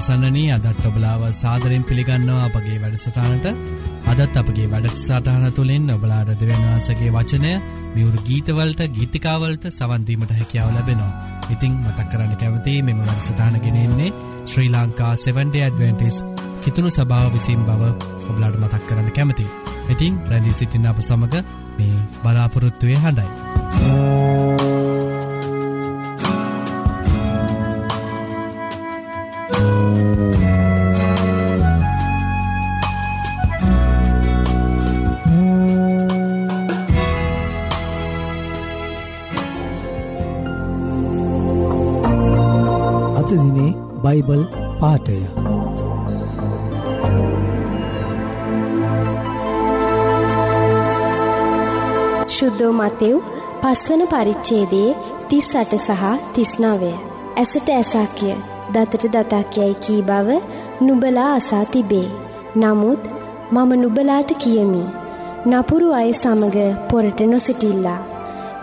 ඉතින් අසන්නනී අදත් ඔබලාව සාදරෙන් පිළිගන්නවා අපගේ වැඩසටානට අදත් අපගේ වැඩසටහන තුළින් ඔබලාට දෙවන්වහන්සගේ වචනය මියවරු ගීතවලට ගීතිකාවලට සවන්දීමට හැකියාව ලැබෙනවා. ඉතිං මතක් කරන්න කැමති මෙම වැඩසටානගෙනෙන්නේ ශ්‍රී ලංකා 7ඩ ඇඩවෙන්ටිස් කිතුුණු සභාව විසින් බව ඔබලාට මතක් කරන්න කැමති. ඉතින් රැදි සිටින්න අප සමඟ මේ බලාපොරොත්තුවය හඬයි. අදදිනේ බයිබල් පාටය ශුද්ධෝ මතෙව් පස්වන පරිච්චේදයේ තිස් අට සහ තිස්නවය. ඇසට ඇසාකිය දතට දතාකයයි කී බව නුබලා අසා තිබේ. නමුත් මම නුබලාට කියමි. නපුරු අය සමග පොරට නොසිටිල්ලා.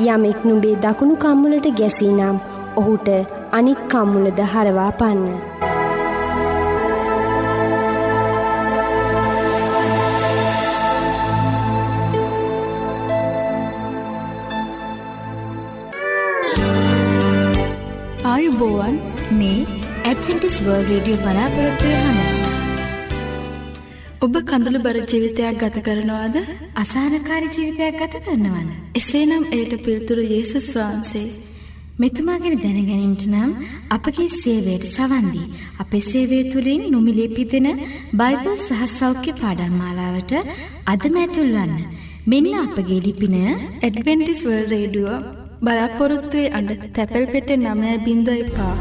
යමෙක් නුබේ දකුණු කම්මුලට ගැසී නම් ඔහුට අනික් කම්මුලද හරවා පන්න. ආයුබෝවන් මේ ඇඩවෙන්ටිස් වර්ල් රේඩියෝ බලාපොරොත්වය හඬ. ඔබ කඳුළු බර ජීවිතයක් ගත කරනවාද අසානකාරි ජීවිතයක් ගත කරනවන. එසේනම් එයට පිල්තුරු යේසුස් වහන්සේ. මෙතුමා ගැන දැනගැනීමට නම් අපගේ සේවයට සවන්දී. අපේ සේවය තුළින් නොමිලේ පිදෙන බයිබල් සහ සෞඛ්‍ය පාඩම් මාලාවට අදම ඇතුල්වන්න. මෙන්න අපගේ ලිපින ඇඩවෙන්ටිස් වර්ල් රේඩියෝ බලාපොරොත්තුවේ අඩ තැපැල් පෙට නමය බින්ද එපා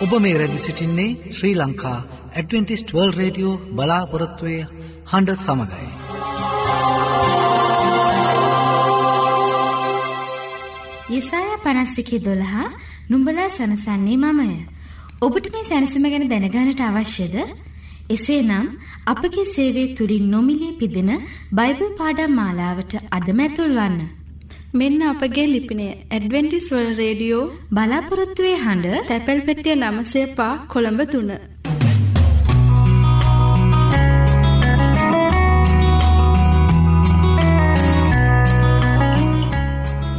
ඔබ මේ රැදි සිටින්නේ Sri Lanka Adventist world radio බලාපොරොත්තුවය හඬ සමඟයි. යෙසාය පනස්සිකේ දොළහා නුම්ඹලා සනසන්නේ මමය. ඔබට මේ සැනසම ගැන දැනගානට අවශ්‍යද? එසේනම් අපගේ සේවය තුළින් නොමිලේ පිදෙන බයිබල් පාඩම් මාලාවට අදම ඇතුල්වන්න. මෙන්න අපගේ ලිපිනය ඇඩවෙන්ටිස් වල් රේඩියෝ බලාපොරොත්තුවේ හඬ තැපැල් පෙටිය නමසය පා කොළඹ තුන්න.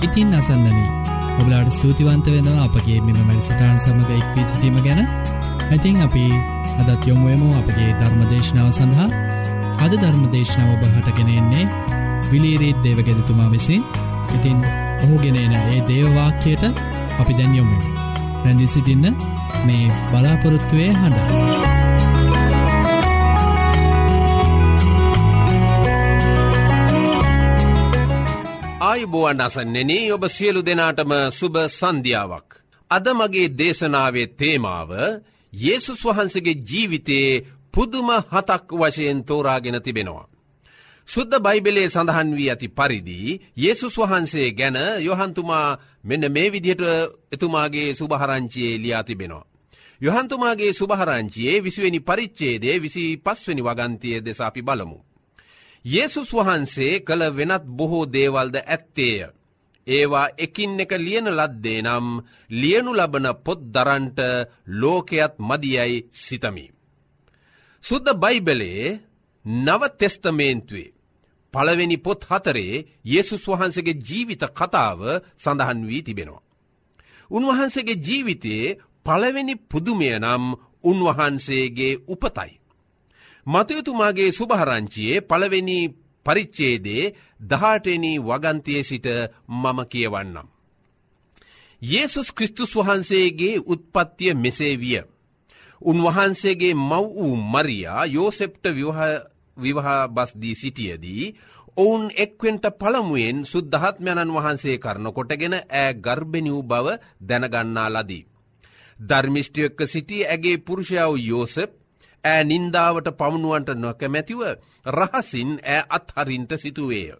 ඉතින් අසන්නනී ඔබලාට ස්තුතිවන්ත වෙනවා අපගේ මෙම මැරිසටාන් සමඟ එක්වී සිටීම ගැන. ඇතින් අපි අදත් යොමුුවම අපගේ ධර්මදේශනාව සඳහා. අද ධර්මදේශනාව ඔබහටගෙනෙන්නේ විලීරීත් දේවගෙදතුමා විසින්. ඉතින් ඔහුගෙනන ඒ දේවවාක්‍යයට අපි දැන්යොමු රැදි සිටින්න මේ බලාපොරොත්තුවය හඬ. ආයුබෝවන් අසන්නෙනේ ඔබ සියලු දෙනාටම සුභ සන්ධ්‍යාවක්. අද මගේ දේශනාවේ තේමාව Yesසුස් වහන්සගේ ජීවිතයේ පුදුම හතක් වශයෙන් තෝරාගෙන තිබෙනවා. සුද්ද බයිබලේ සඳහන් වී ඇති පරිදි Yesසුස් වහන්සේ ගැන යොහන්තුමා මෙන්න මේ විදිහට එතුමාගේ සුභහරංචියයේ ලියා තිබෙනවා. යොහන්තුමාගේ සුභහරංචියයේ විසිවෙනි පරිච්චේදේ විසි පස්වනි වගන්තිය දෙස අපි බලමු. Yesසුස් වහන්සේ කළ වෙනත් බොහෝ දේවල්ද ඇත්තේය. ඒවා එකින් එක ලියන ලද්දේ නම් ලියනු ලබන පොත් දරන්ට ලෝකයත් මදියයි සිතමි. සුද්ද බයිබලේ නව තෙස්තමේන්තුවේ. පළවෙනි පොත් හතරේ Yesසුස් වහන්සගේ ජීවිත කතාව සඳහන් වී තිබෙනවා. උන්වහන්සේගේ ජීවිතයේ පළවෙනි පුදුමය නම් උන්වහන්සේගේ උපතයි. මතයුතුමාගේ සුභහරංචියයේ පළවෙනි පරිච්චේදේ දහටනි වගන්තිය සිට මම කියවන්නම්. Yesසුස් කෘස්තුස් වහන්සේගේ උත්පත්තිය මෙසේ විය. උන්වහන්සේගේ මව් වූ මරයා යෝසෙප්ට විවහා බස්දී සිටියදී ඔවුන් එක්වෙන්ට පළමුුවෙන් සුද්ධහත්මයණන් වහන්සේ කරන කොටගෙන ඇ ගර්භණි වූ බව දැනගන්නා ලදී. ධර්මිෂ්ටියක්ක සිටි ඇගේ පුරුෂයාව යෝසප් ෑ නින්දාවට පමුණුවන්ට නොකැමැතිව රහසින් ඇ අත්හරින්ට සිතුවේය.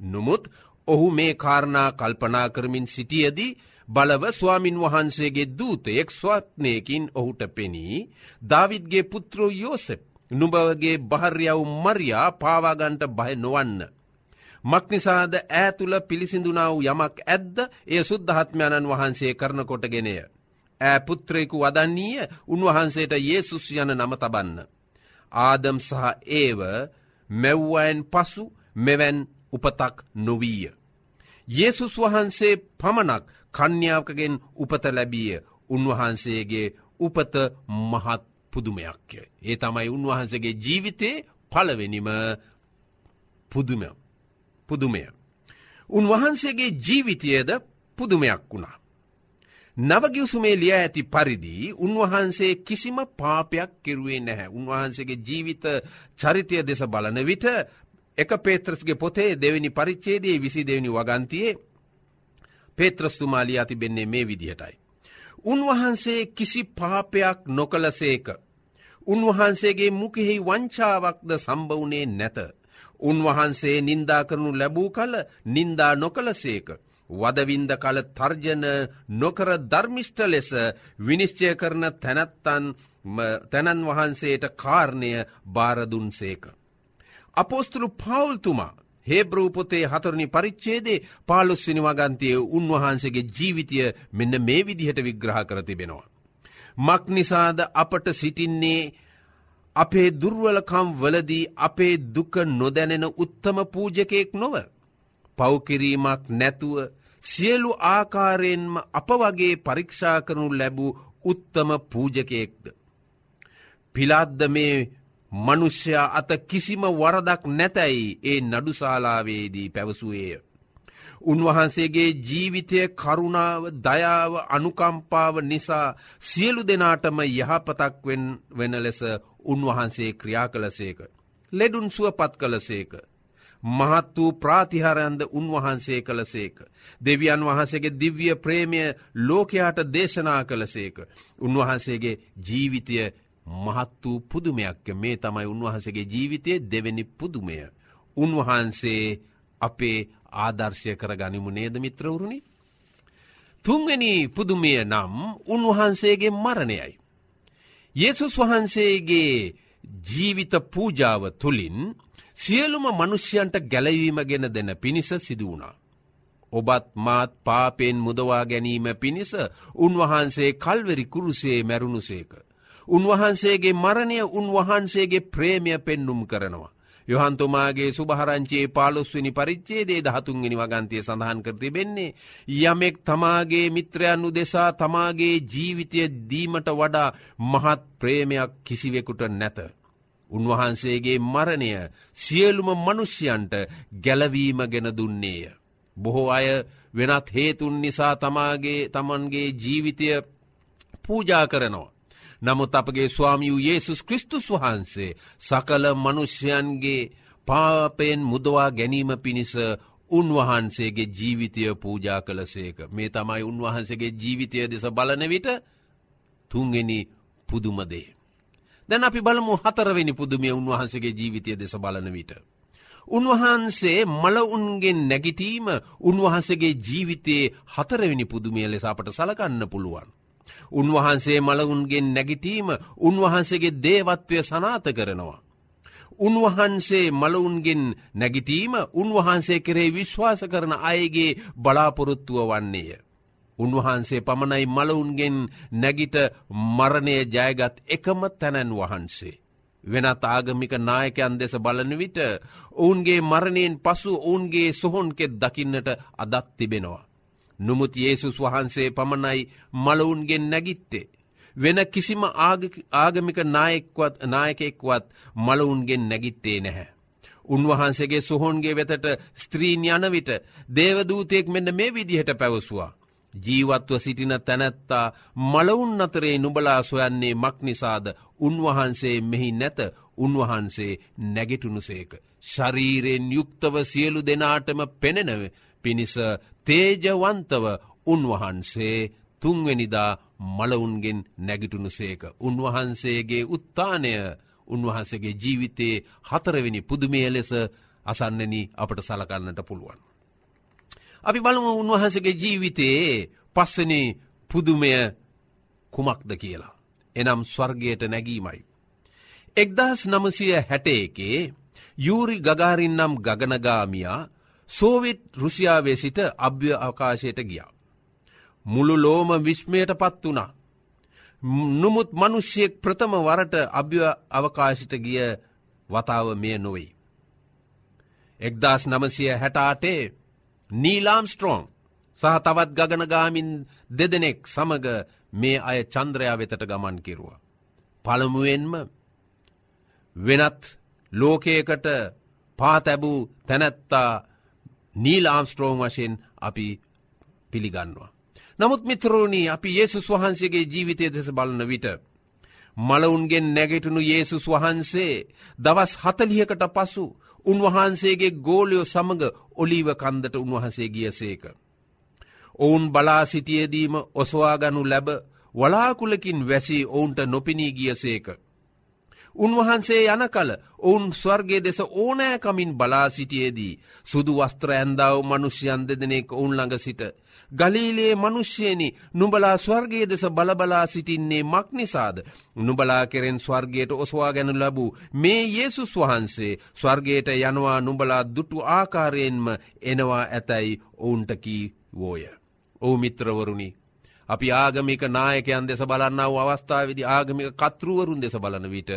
නොමුත් ඔහු මේ කාරණා කල්පනා කරමින් සිටියදී බලව ස්වාමින් වහන්සේගේ දූතයෙක් ස්වත්නයකින් ඔහුට පෙනී දවිත්ගේ පුත්‍රෝ යෝසෙප් නුබවගේ භර්යාව මරයා පාවාගන්ට බය නොවන්න. මක්නිසාද ඈතුළ පිළිසිඳුනාව යමක් ඇද්ද ඒ සුද්ධහත්මයණන් වහන්සේ කරනකොටගෙනය. ෑ පුත්‍රයකු වදන්නේය උන්වහන්සේට ඒසුස් යන නම තබන්න. ආදම් සහ ඒව මැව්වයන් පසු මෙවැන් උපතක් නොවීය. Yesසුස් වහන්සේ පමණක් කන්‍යාවකගෙන් උපත ලැබිය උන්වහන්සේගේ උපත මහත් පුදුමයක්ය. ඒ තමයි උන්වහන්සේගේ ජීවිතේ පලවෙනිම පුදුම පුදුමය. උන්වහන්සේගේ ජීවිතයද පුදුමයක් වුණා. නවගිවසුමේ ලිය ඇති පරිදි උන්වහන්සේ කිසිම පාපයක් කෙරුවේ නැහැ. උන්වහන්සේගේ ජීවිත චරිතය දෙස බලන විට එක පේත්‍රස්ගේ පොතේ දෙවැනි පරිච්චේදේ විසි දෙවනි වගන්තියේ පේත්‍රස්තුමාලි අතිබෙන්නේ මේ විදිහටයි. උන්වහන්සේ කිසි පාපයක් නොකලසේක. උන්වහන්සේගේ මුකෙහි වංචාවක්ද සම්බවුනේ නැත. උන්වහන්සේ නින්දා කරනු ලැබූ කල නින්දා නොකලසේක. වදවින්ද කල තර්ජන නොකර ධර්මිෂ්ට ලෙස විනිශ්චය කරන තැනැත්තන් තැනන් වහන්සේට කාරණය භාරදුන්සේක. අපෝස්තුළු පවුල්තුමා හේබ්‍රූපොතේ හතරණි පරිච්චේදේ පාලුස්විනි වගන්තය උන්වහන්සේගේ ජීවිතය මෙන්න මේ විදිහට විග්‍රහ කර තිබෙනවා. මක් නිසාද අපට සිටින්නේ අපේ දුර්වලකම් වලදී අපේ දුක නොදැනෙන උත්තම පූජකයෙක් නොව. පව්කිරීමක් නැතුව සියලු ආකාරයෙන්ම අප වගේ පරීක්ෂා කරනු ලැබූ උත්තම පූජකයෙක්ද. පිලාද්ද මේ මනුෂ්‍යයා අත කිසිම වරදක් නැතැයි ඒ නඩුශාලාවේදී පැවසුවේය. උන්වහන්සේගේ ජීවිතය කරුණාව දයාව අනුකම්පාව නිසා සියලු දෙනාටම යහපතක් වෙන ලෙස උන්වහන්සේ ක්‍රියා කළසේක. ලෙඩුන් සුවපත් කළසේක. මහත් වූ ප්‍රාතිහාරයන්ද උන්වහන්සේ කළසේක. දෙවියන් වහන්සේගේ දිව්‍ය ප්‍රේමය ලෝකයාට දේශනා කළසේක. උන්වහන්සේගේ ජීවිතය මහත් වූ පුදුමයක් මේ තමයි උන්වහන්සේගේ ජීවිතය දෙවැනි පුදුමය. උන්වහන්සේ අපේ ආදර්ශය කර ගනිමු නේද මිත්‍රවරුණි. තුන්වැනි පුදුමය නම් උන්වහන්සේගේ මරණයයි. යේසුස් වහන්සේගේ ජීවිත පූජාව තුළින් සියලුම මනුෂ්‍යයන්ට ගැලවීම ගෙන දෙන පිණිස සිදුවුණා. ඔබත් මාත් පාපෙන් මුදවා ගැනීම පිණිස උන්වහන්සේ කල්වරි කුරුසේ මැරුණුසේක. උන්වහන්සේගේ මරණය උන්වහන්සේගේ ප්‍රේමය පෙන්නුම් කරනවා. යොහන්තුමාගේ සුභහරංචයේ පාලොස්වනි පරිච්චේදේ දහතුන්ගෙන වගන්තය සඳහන් කර තිබෙන්නේ. යමෙක් තමාගේ මිත්‍රයන් උදෙසා තමාගේ ජීවිතය දීමට වඩා මහත් ප්‍රේමයක් කිසිවෙකුට නැත. උන්වහන්සේගේ මරණය සියලුම මනුෂ්‍යයන්ට ගැලවීම ගෙන දුන්නේය. බොහෝ අය වෙනත් හේතුන් නිසා තමාගේ තමන්ගේ ජීවිතය පූජා කරනවා. නමුත් අපගේ ස්වාමියූ යේසුස් කෘස්තුස් වහන්සේ සකල මනුෂ්‍යයන්ගේ පාපයෙන් මුදවා ගැනීම පිණිස උන්වහන්සේගේ ජීවිතය පූජා කළසේක. මේ තමයි උන්වහන්සේගේ ජීවිතය දෙස බලන විට තුන්ගෙන පුදුමදේ. දැන් අපි බලමු හතරවෙනි පුදුමිය උන්වහන්සේගේ ජීවිතය දෙස බලන විට. උන්වහන්සේ මලඋන්ගෙන් නැගිටීම උන්වහන්සේගේ ජීවිතයේ හතරවෙනි පුදුමිය ලෙස අපට සලකන්න පුළුවන්. උන්වහන්සේ මලවුන්ගෙන් නැගිටීම උන්වහන්සේගේ දේවත්වය සනාත කරනවා. උන්වහන්සේ මලවුන්ගෙන් නැගිටීම උන්වහන්සේ කරේ විශ්වාස කරන අයගේ බලාපොරොත්තුව වන්නේය. උන්වහන්සේ පමණයි මලවුන්ගෙන් නැගිට මරණය ජයගත් එකම තැනැන් වහන්සේ. වෙනත් ආගමික නායකයන් දෙස බලන විට ඔවුන්ගේ මරණයෙන් පසු ඔවුන්ගේ සොහොන්කෙත් දකින්නට අදත් තිබෙනවා. නොමුත් යේසුස් වහන්සේ පමණයි මලවුන්ගෙන් නැගිත්තේ. වෙන කිසිම ආගමික නායෙක්වත් නායකෙක්වත් මලවුන්ගෙන් නැගිත්තේ නැහැ. උන්වහන්සේගේ සොහොන්ගේ වෙතට ස්ත්‍රීන් යනවිට දේවදූතයෙක් මෙන්න මේ විදිහට පැවසවා. ජීවත්ව සිටින තැනැත්තා මලවුන් අතරේ නුබලා සොයන්නේ මක්නිසාද උන්වහන්සේ මෙහි නැත උන්වහන්සේ නැගෙටුනුසේක. ශරීරයෙන් යුක්තව සියලු දෙනාටම පෙනෙනව පිණිස තේජවන්තව උන්වහන්සේ තුන්වෙනිදා මලවුන්ගෙන් නැගිටුනුසේක. උන්වහන්සේගේ උත්තානය උන්වහන්සේගේ ජීවිතයේ හතරවෙනි පුදුමය ලෙස අසන්නන අපට සලකන්නට පුළුවන්. අපි බලමු උන්වහන්සගේ ජීවිතයේ පස්සන පුදුමය කුමක්ද කියලා. එනම් ස්වර්ගයට නැගීමයි. එක්දස් නමසය හැට එකේ යූරි ගගාරින් නම් ගගනගාමියා සෝවිට් රුසියාවේ සිට අභ්‍ය අවකාශයට ගියා. මුළු ලෝම විශ්මයට පත් වනා. නොමුත් මනුෂ්‍යයෙක් ප්‍රථම වරට අභ්‍ය අවකාශිට ගිය වතාව මෙය නොවෙයි. එක්දස් නමසය හැටාටේ නීලාම් ස්ට්‍රෝන් සහ තවත් ගගනගාමින් දෙදෙනෙක් සමග මේ අය චන්ද්‍රයා වෙතට ගමන් කිරුවා. පළමුුවෙන්ම වෙනත් ලෝකයකට පාතැබූ තැනැත්තා නීල් ආම්ස්ට්‍රෝන් වශයෙන් අපි පිළිගන්නවා. නමුත් මිත්‍රෝණී අපි ඒසුස් වහන්සේගේ ජීවිතය දෙස බලන විට. මලවුන්ගෙන් නැගෙටුණු යේසුස් වහන්සේ දවස් හතලියකට පසු උන්වහන්සේගේ ගෝලයෝ සමඟ ඔලීව කන්දට උන්වහන්සේ ගිය සේක. ඔවුන් බලා සිටියදීම ඔසවාගනු ලැබ වලාකුලකින් වැසී ඔවුන්ට නොපිනී ගිය සේක. උන්වහන්සේ යන කල ඔවුන් ස්වර්ගේ දෙස ඕනෑකමින් බලා සිටියේදී සුදු වස්ත්‍ර ඇන්දාව මනුෂ්‍යයන් දෙදනෙක් ඔවුන් ළඟ සිට. ගලීලේ මනුෂ්‍යයනි නුබලා ස්වර්ගේ දෙස බලබලා සිටින්නේ මක් නිසාද. නුබලා කෙරෙන් ස්වර්ගයට ඔස්වා ගැනු ලැබූ මේ යේසුස් වහන්සේ ස්වර්ගයට යනවා නුබලා දුටු ආකාරයෙන්ම එනවා ඇතැයි ඔවුන්ටකී වෝය. ඕ මිත්‍රවරුණි අපි ආගමික නායකයන් දෙස බලන්නාව අවස්ථාවදි ආගමික කතෘවරුන් දෙස බලන විට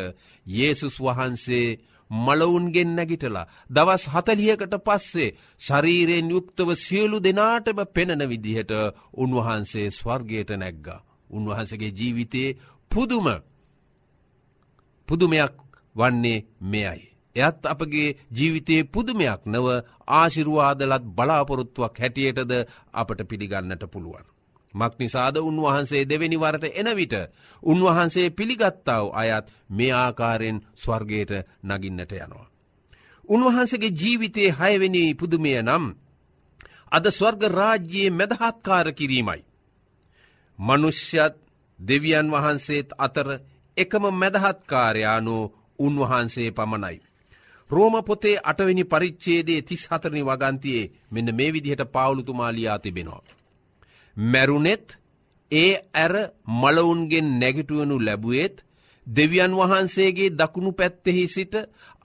යේසුස් වහන්සේ මලවුන්ගෙන් නැගිටලා දවස් හතලියකට පස්සේ ශරීරයෙන් යුක්තව සියලු දෙනාටම පෙනෙන විදිහට උන්වහන්සේ ස්වර්ගයට නැග්ගා. උන්වහන්සගේ ජීවිතයේ පුදුම පුදුමයක් වන්නේ මෙයයි. එයත් අපගේ ජීවිතයේ පුදුමයක් නව ආශිරුවාදලත් බලාපොරොත්තුවක් හැටියටද අපට පිළිගන්නට පුළුවන්. මක්නිසාද උන්වහන්සේ දෙවැනිවරට එනවිට උන්වහන්සේ පිළිගත්තාව අයත් මේ ආකාරයෙන් ස්වර්ගයට නගින්නට යනවා. උන්වහන්සගේ ජීවිතයේ හයවෙනි පුදුමය නම් අද ස්වර්ග රාජ්‍යයේ මැදහත්කාර කිරීමයි. මනුෂ්‍යත් දෙවියන් වහන්සේත් අතර එකම මැදහත්කාරයානෝ උන්වහන්සේ පමණයි. රෝම පොතේ අටවෙනි පරිච්චේදේ තිස් හතරනි වගන්තියේ මෙන්න මේ විදිහට පාවුළුතුමාලියා තිබෙනවා. මැරුණෙත් ඒ ඇර මලවුන්ගෙන් නැගිටුවනු ලැබුවේත් දෙවියන් වහන්සේගේ දකුණු පැත්තෙහි සිට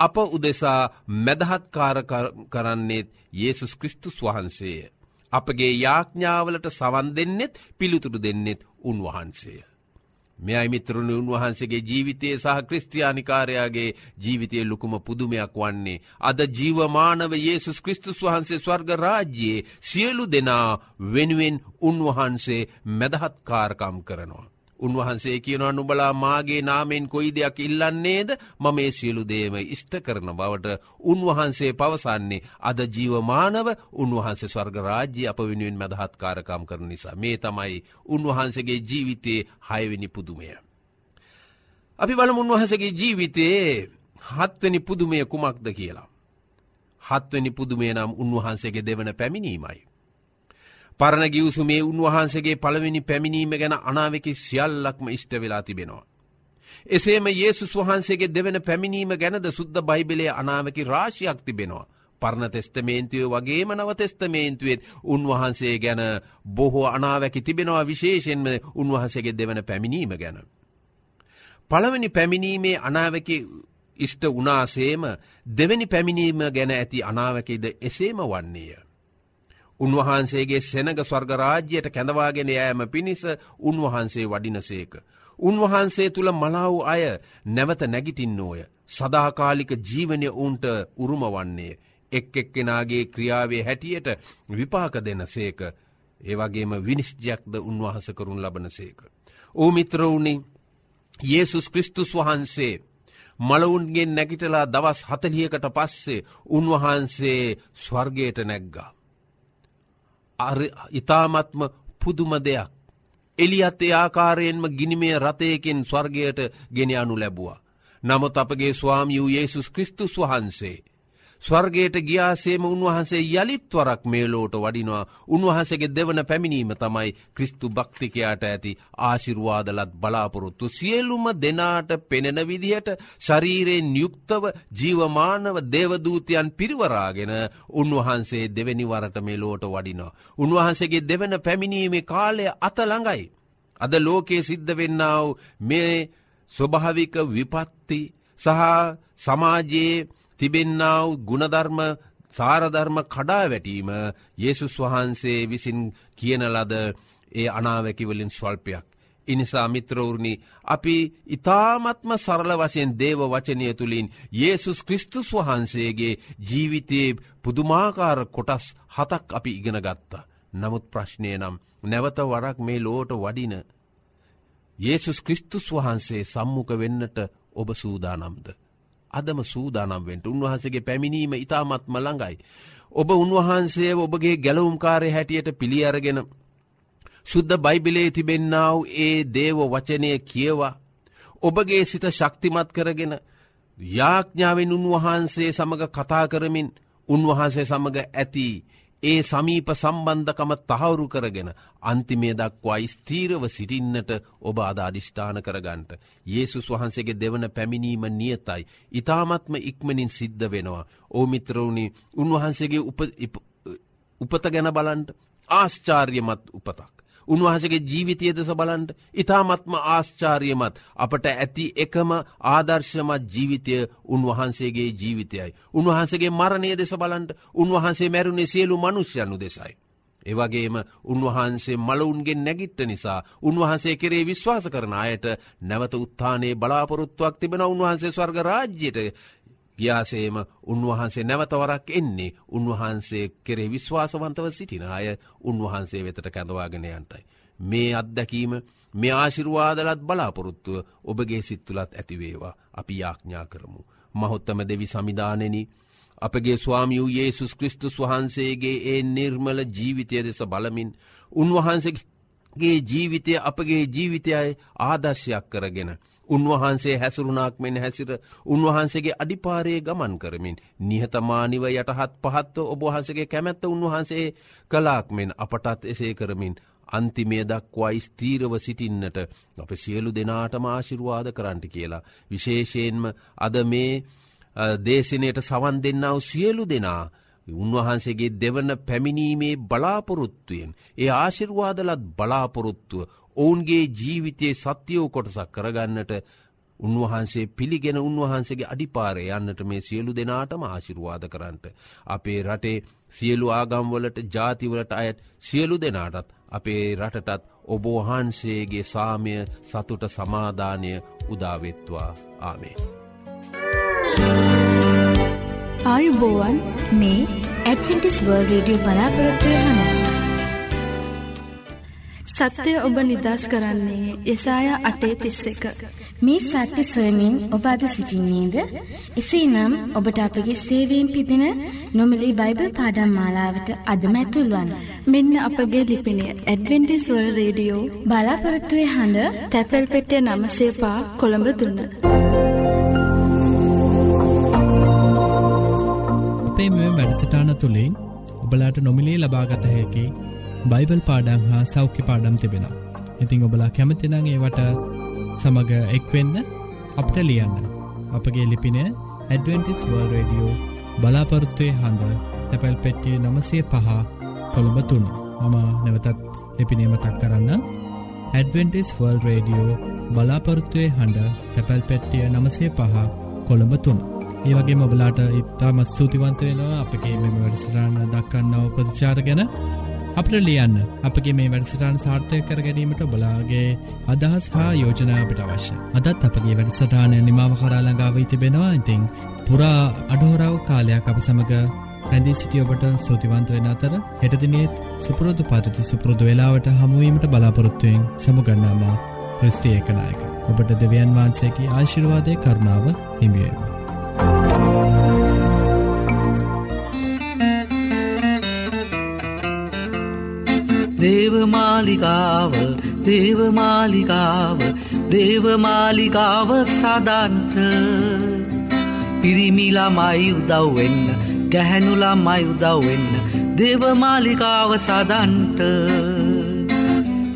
අප උදෙසා මැදහත්කාර කරන්නේත් යේසුස් කෘස්තුස් වහන්සේය. අපගේ යාඥාවලට සවන් දෙන්නෙත් පිළිතුරු දෙන්නෙත් උන්වහන්සේය. මෙයයි මිත්‍රණ උන්වහන්සේගේ ජීවිතයේ සහ ක්‍රස්තියානිකාරයාගේ ජීවිතය ලොකුම පුදුමයක් වන්නේ. අද ජීවමානව යේසුස් කෘස්තුස් වහන්සේ ස්වර්ග රාජ්‍යයේ සියලු දෙනා වෙනුවෙන් උන්වහන්සේ මැදහත්කාරකම් කරනවා. උන්වහන්සේ කියනවා නුබලා මාගේ නාමෙන් කොයි දෙයක් ඉල්ලන්නේද මම මේ සියලු දේම ඉෂ්ට කරන බවට උන්වහන්සේ පවසන්නේ අද ජීවමානව උන්වහන්සේ ස්වර්ග රාජ්‍ය අප වෙනුවෙන් මැදහත්කාරකම් කරන නිසා මේ තමයි උන්වහන්සේගේ ජීවිතයේ හයවෙනි පුදුමය. අපි බලමු උන්වහන්සගේ ජීවිතයේ හත්වනි පුදුමය කුමක්ද කියලා. හත්වනි පුදුමේ නම් උන්වහන්සේගේ දෙවන පැමිණීමයි. පරණ ගිවසුමේ උන්වහන්සගේ පළවෙනි පැමිණීම ගැන අනාවකි සියල්ලක්ම ඉෂ්ට වෙලා තිබෙනවා. එසේම යේසුස් වහන්සේගේ දෙවන පැමිණීම ගැනද සුද්ද බයිබලේ අනාවකි රාශියක් තිබෙනවා. පරණ තෙස්තමේන්තුවය වගේම නව තෙස්තමේන්තුවේත් උන්වහන්සේ ගැන බොහෝ අනාවැකි තිබෙනවා විශේෂෙන්ම උන්වහන්සේගේ දෙවන පැමිණීම ගැන. පළවනි පැමිණීමේ අනාවකි ඉෂ්ට උනාසේම දෙවැනි පැමිණීම ගැන ඇති අනාවකෙද එසේම වන්නේය. උන්වහන්සේගේ සෙනග ස්වර්ගරාජ්‍යයට කැඳවාගෙන යෑම පිණිස උන්වහන්සේ වඩිනසේක. උන්වහන්සේ තුළ මලාව් අය නැවත නැගිටින්නෝය. සදාකාලික ජීවනය ඔවුන්ට උරුම වන්නේ. එක් එක්කෙනගේ ක්‍රියාවේ හැටියට විපාක දෙන සේක. ඒවගේම විනිශ්ජයක්ද උන්වහස කරුන් ලබන සේක. ඕ මිත්‍රවුණි යේසුස් කෘස්තුස් වහන්සේ මලවුන්ගෙන් නැගිටලා දවස් හතලියකට පස්සේ උන්වහන්සේ ස්වර්ගයට නැග්ගා. ඉතාමත්ම පුදුම දෙයක්. එලියත් ඒ ආකාරයෙන්ම ගිනිමය රථයකින් ස්වර්ගයට ගෙනයනු ලැබවා. නමුත් අපගේ ස්වාමියූ යේසුස් කෘස්තුස් වහන්සේ. ස්වර්ගයට ගියාසේම උන්වහන්සේ යළිත්වරක් මේලෝට වඩිනවා උන්වහසගේ දෙවන පැමිණීම තමයි ක්‍රිස්තු භක්තිකයාට ඇති ආශිරුවාදලත් බලාපොරොත්තු සියලුම දෙනාට පෙනෙන විදිහට ශරීරයෙන් යුක්තව ජීවමානව දේවදූතයන් පිරිවරාගෙන උන්වහන්සේ දෙවැනිවරට මේලෝට වඩිනවා. උන්වහන්සේගේ දෙවන පැමිණීමේ කාලය අතළඟයි. අද ලෝකයේ සිද්ධ වෙන්නාව මේ ස්වභාවික විපත්ති සහ සමාජයේ තිබෙන්නාව ගුණධර්ම සාරධර්ම කඩා වැටීම යේසුස් වහන්සේ විසින් කියන ලද ඒ අනාවැකිවලින් ස්වල්පයක්. ඉනිසා මිත්‍රවරණි අපි ඉතාමත්ම සරල වශයෙන් දේව වචනය තුළින් යේසුස් කෘස්තුස් වහන්සේගේ ජීවිතයේ පුදුමාකාර කොටස් හතක් අපි ඉගෙන ගත්තා. නමුත් ප්‍රශ්නය නම් නැවත වරක් මේ ලෝට වඩින. යේසුස් කෘස්තුස් වහන්සේ සම්මුක වෙන්නට ඔබ සූදානම්ද. අදම සූදානම්වෙන්ට උන්වහන්සගේ පැමිණීම ඉතාමත්ම ළඟයි. ඔබ උන්වහන්සේ ඔබගේ ගැලවුම්කාරය හැටියට පිළියරගෙන. ශුද්ධ බයිබිලේ තිබෙන්නාව ඒ දේව වචනය කියවා. ඔබගේ සිත ශක්තිමත් කරගෙන යාඥාවෙන් උන්වහන්සේ සමඟ කතා කරමින් උන්වහන්සේ සමඟ ඇති ඒ සමීප සම්බන්ධකම තහවුරු කරගෙන අන්තිමේ දක්වා ස්තීරව සිටින්නට ඔබ අද අධිෂ්ඨාන කරගන්ට. යේසුස් වහන්සේගේ දෙවන පැමිණීම නියතයි. ඉතාමත්ම ඉක්මනින් සිද්ධ වෙනවා. ඕමිත්‍රවුණි උන්වහන්සේගේ උපත ගැන බලන්ට ආශ්චාර්යමත් උපතක්. උන්වහසගේ ජීවිතය දෙස බලන්ට ඉතාමත්ම ආශ්චාරියමත් අපට ඇති එකම ආදර්ශමත් ජීවිතය උන්වහන්සේගේ ජීවිතයයි. උන්වහන්සගේ මරණය දෙස බලන්ට උන්වහන්සේ මැරුණේ සියලු මනුෂ්‍යයනු දෙසයි. ඒවගේම උන්වහන්සේ මලවුන්ගෙන් නැගිට්ට නිසා උන්වහන්සේ කෙරේ විශ්වාස කරන අයට නැවත උත්තානයේ බලාපොරොත්තුවක් තිබෙන උන්වහන්සේ ස්වර්ග රාජ්‍යයට ගියාසේම උන්වහන්සේ නැවතවරක් එන්නේ උන්වහන්සේ කෙරේ විශ්වාසවන්තව සිටින අය උන්වහන්සේ වෙතට කැඳවාගෙනයන්ටයි. මේ අත්දැකීම මේ ආශිරුවාදලත් බලාපොරොත්තුව ඔබගේ සිත්තුලත් ඇතිවේවා අපි යාඥා කරමු. මහොත්තම දෙවි සමිධානෙන අපගේ ස්වාමියූ යේසුස් කෘස්තුස් වහන්සේගේ ඒ නිර්මල ජීවිතය දෙස බලමින් උන්වහන්සේගේ ජීවිතය අපගේ ජීවිතයයි ආදර්ශයක් කරගෙන. උන්වහන්සේ හැසුරුණක් මෙෙන් හැසිර උන්වහන්සේගේ අඩිපාරයේ ගමන් කරමින් නිහතමානිව යටහත් පහත්ව ඔබහන්සගේ කැමැත්ත උන්වහන්සේ කලාක් මෙෙන් අපටත් එසේ කරමින් අන්තිමය දක්වා ස්තීරව සිටින්නට අප සියලු දෙනාටම ආශිරුවාද කරන්ටි කියලා. විශේෂයෙන්ම අද මේ දේශනයට සවන් දෙන්නාව සියලු දෙනා. උන්වහන්සේගේ දෙවන පැමිණීමේ බලාපොරොත්තුවෙන්. ඒ ආශිර්වාදලත් බලාපොරොත්තුව ඔවුන්ගේ ජීවිතයේ සත්‍යයෝ කොටසක් කරගන්නට උන්වහන්සේ පිළිගෙන උන්වහන්සේගේ අඩිපාරය යන්නට මේ සියලු දෙනාටම ආශිරුවාද කරන්නට. අපේ රටේ සියලු ආගම්වලට ජාතිවලට අයත් සියලු දෙනාටත් අපේ රටටත් ඔබෝහන්සේගේ සාමය සතුට සමාධානය උදාවෙත්වා ආමේ. ආයුබෝවන් මේ ඇඩ්විටිස් වර්ල් රේඩියෝ බලාපොරොත්වය හන. සත්‍යය ඔබ නිදස් කරන්නේ යසාය අටේ තිස්ස එක. මේ සත්‍ය සොයමින් ඔබ අද සිසිින්නේද. එසේනම් ඔබට අපගේ සේවීම් පිදින නොමලි බයිබල් පාඩම් මාලාවට අදමැතුල්වන්. මෙන්න අපගේ ලිපිනය ඇඩවෙන්ටිස්වල් රේඩියෝ බලාපොරත්තුවේ හඬ තැපැල් පෙටිය නමසේපා කොළඹ දුන්න. අපේ මෙ වැඩසටාන තුළින් ඔබලාට නොමිලේ ලබාගත හැකි බයිබල් පාඩං හා සෞඛ්‍ය පාඩම් තිබෙන. ඉතිං ඔබලා කැමතිනං ඒවට සමඟ එක්වෙන්න අපට ලියන්න. අපගේ ලිපින ඇඩවෙන්ටිස් වර්ල් රඩියෝ බලාපොරත්තුවය හඬ තැපැල් පෙට්ටිය නමසය පහ කොළඹ තුන්න මම නැවතත් ලිපිනේම තක් කරන්න ඇඩවෙන්ටිස් වර්ල් රඩියෝ බලාපොරත්තුවය හඬ තැපැල් පෙට්ටිය නමසය පහ කොළඹ තුන්න. ඒ වගේ මොබලාට ඉතාමත් ස්තුතිවන්ත වෙනවා අපගේ මෙම වැඩසරන්න දක්කන්නව ප්‍රතිචාර ගැන අපට ලියන්න අපගේ මේ වැඩසටාන් සාර්ථය කර ගැනීමට බලාගේ අදහස් හා යෝජනාවට අවශ්‍ය. අදත් අපගේ වැඩසටානය නිමාව කරාලඟාව තිබෙනවා ඉතිං පුරා අඩහෝරාව කාලයක් අප සමඟ රැඳී සිටියඔබට සූතිවන්ත වෙන අතර හෙටදිනෙත් සුපුරෝධ පරිති සුපුරෘදු වෙලාවට හමුවීමට බලාපොරොත්තුවයෙන් සමුගන්නාම ක්‍රස්තියකනායක. ඔබට දෙවියන් වහන්සේකි ආශිර්වාදය කරුණාව හිමියේවා. දේවමාලිකාව දේවමාලිකාව දේවමාලිකාව සදන්ට. පිරිමිලාමයි උදව්වෙන්න ගැහැනුලාමයි උදව්වෙන්න දේවමාලිකාව සදන්ට.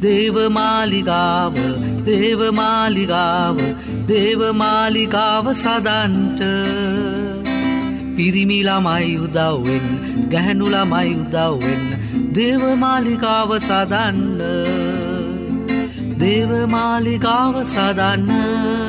දේවමාලිකාව දේවමාලිකාව දේවමාලිකාව සදන්ට. පිරිමිලාමයි උදව්වෙන් ගැහැනුලාමයි උදව්වෙන්න දේවමාලිකාව සදන්න. දේවමාලිකාව සදන්න.